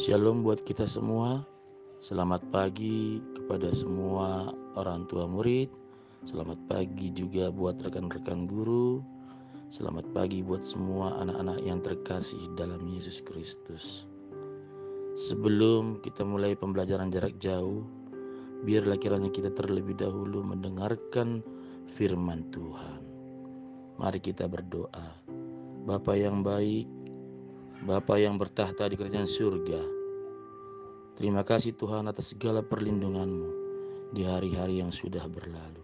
Shalom buat kita semua. Selamat pagi kepada semua orang tua murid. Selamat pagi juga buat rekan-rekan guru. Selamat pagi buat semua anak-anak yang terkasih dalam Yesus Kristus. Sebelum kita mulai pembelajaran jarak jauh, biarlah kiranya kita terlebih dahulu mendengarkan firman Tuhan. Mari kita berdoa. Bapa yang baik, Bapa yang bertahta di kerajaan surga, terima kasih Tuhan atas segala perlindunganmu di hari-hari yang sudah berlalu.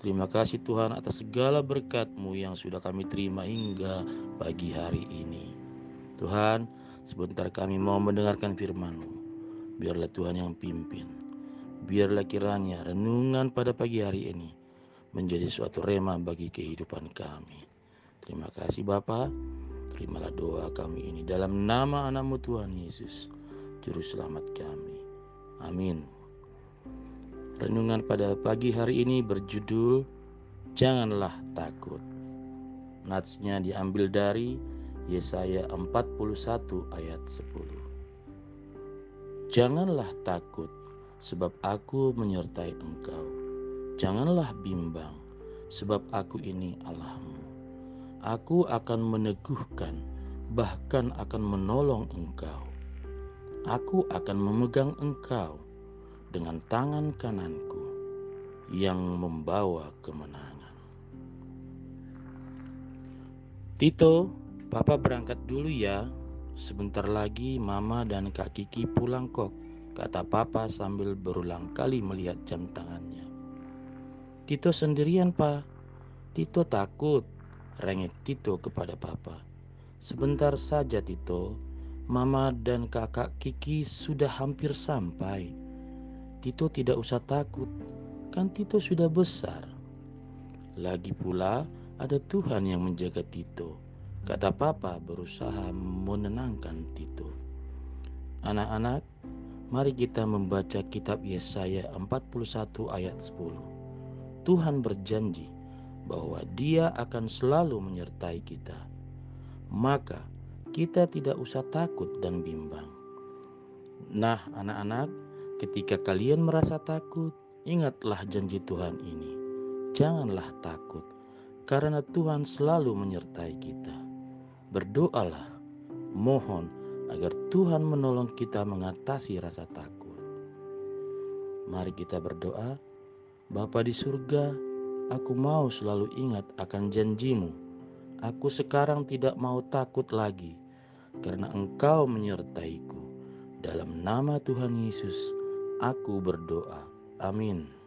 Terima kasih Tuhan atas segala berkatmu yang sudah kami terima hingga pagi hari ini. Tuhan, sebentar kami mau mendengarkan firman-Mu. Biarlah Tuhan yang pimpin. Biarlah kiranya renungan pada pagi hari ini menjadi suatu rema bagi kehidupan kami. Terima kasih Bapak. Terimalah doa kami ini dalam nama anakmu Tuhan Yesus, Juru Selamat kami. Amin. Renungan pada pagi hari ini berjudul Janganlah Takut. Natsnya diambil dari Yesaya 41 ayat 10. Janganlah takut, sebab aku menyertai engkau. Janganlah bimbang, sebab aku ini Allahmu Aku akan meneguhkan, bahkan akan menolong engkau. Aku akan memegang engkau dengan tangan kananku yang membawa kemenangan. Tito, Papa berangkat dulu ya. Sebentar lagi Mama dan Kak Kiki pulang kok, kata Papa sambil berulang kali melihat jam tangannya. Tito sendirian, Pak. Tito takut, rengek Tito kepada papa. Sebentar saja Tito, mama dan kakak Kiki sudah hampir sampai. Tito tidak usah takut, kan Tito sudah besar. Lagi pula ada Tuhan yang menjaga Tito, kata papa berusaha menenangkan Tito. Anak-anak, mari kita membaca kitab Yesaya 41 ayat 10. Tuhan berjanji bahwa Dia akan selalu menyertai kita, maka kita tidak usah takut dan bimbang. Nah, anak-anak, ketika kalian merasa takut, ingatlah janji Tuhan ini. Janganlah takut, karena Tuhan selalu menyertai kita. Berdoalah, mohon agar Tuhan menolong kita mengatasi rasa takut. Mari kita berdoa. Bapa di surga, Aku mau selalu ingat akan janjimu. Aku sekarang tidak mau takut lagi, karena Engkau menyertaiku. Dalam nama Tuhan Yesus, aku berdoa. Amin.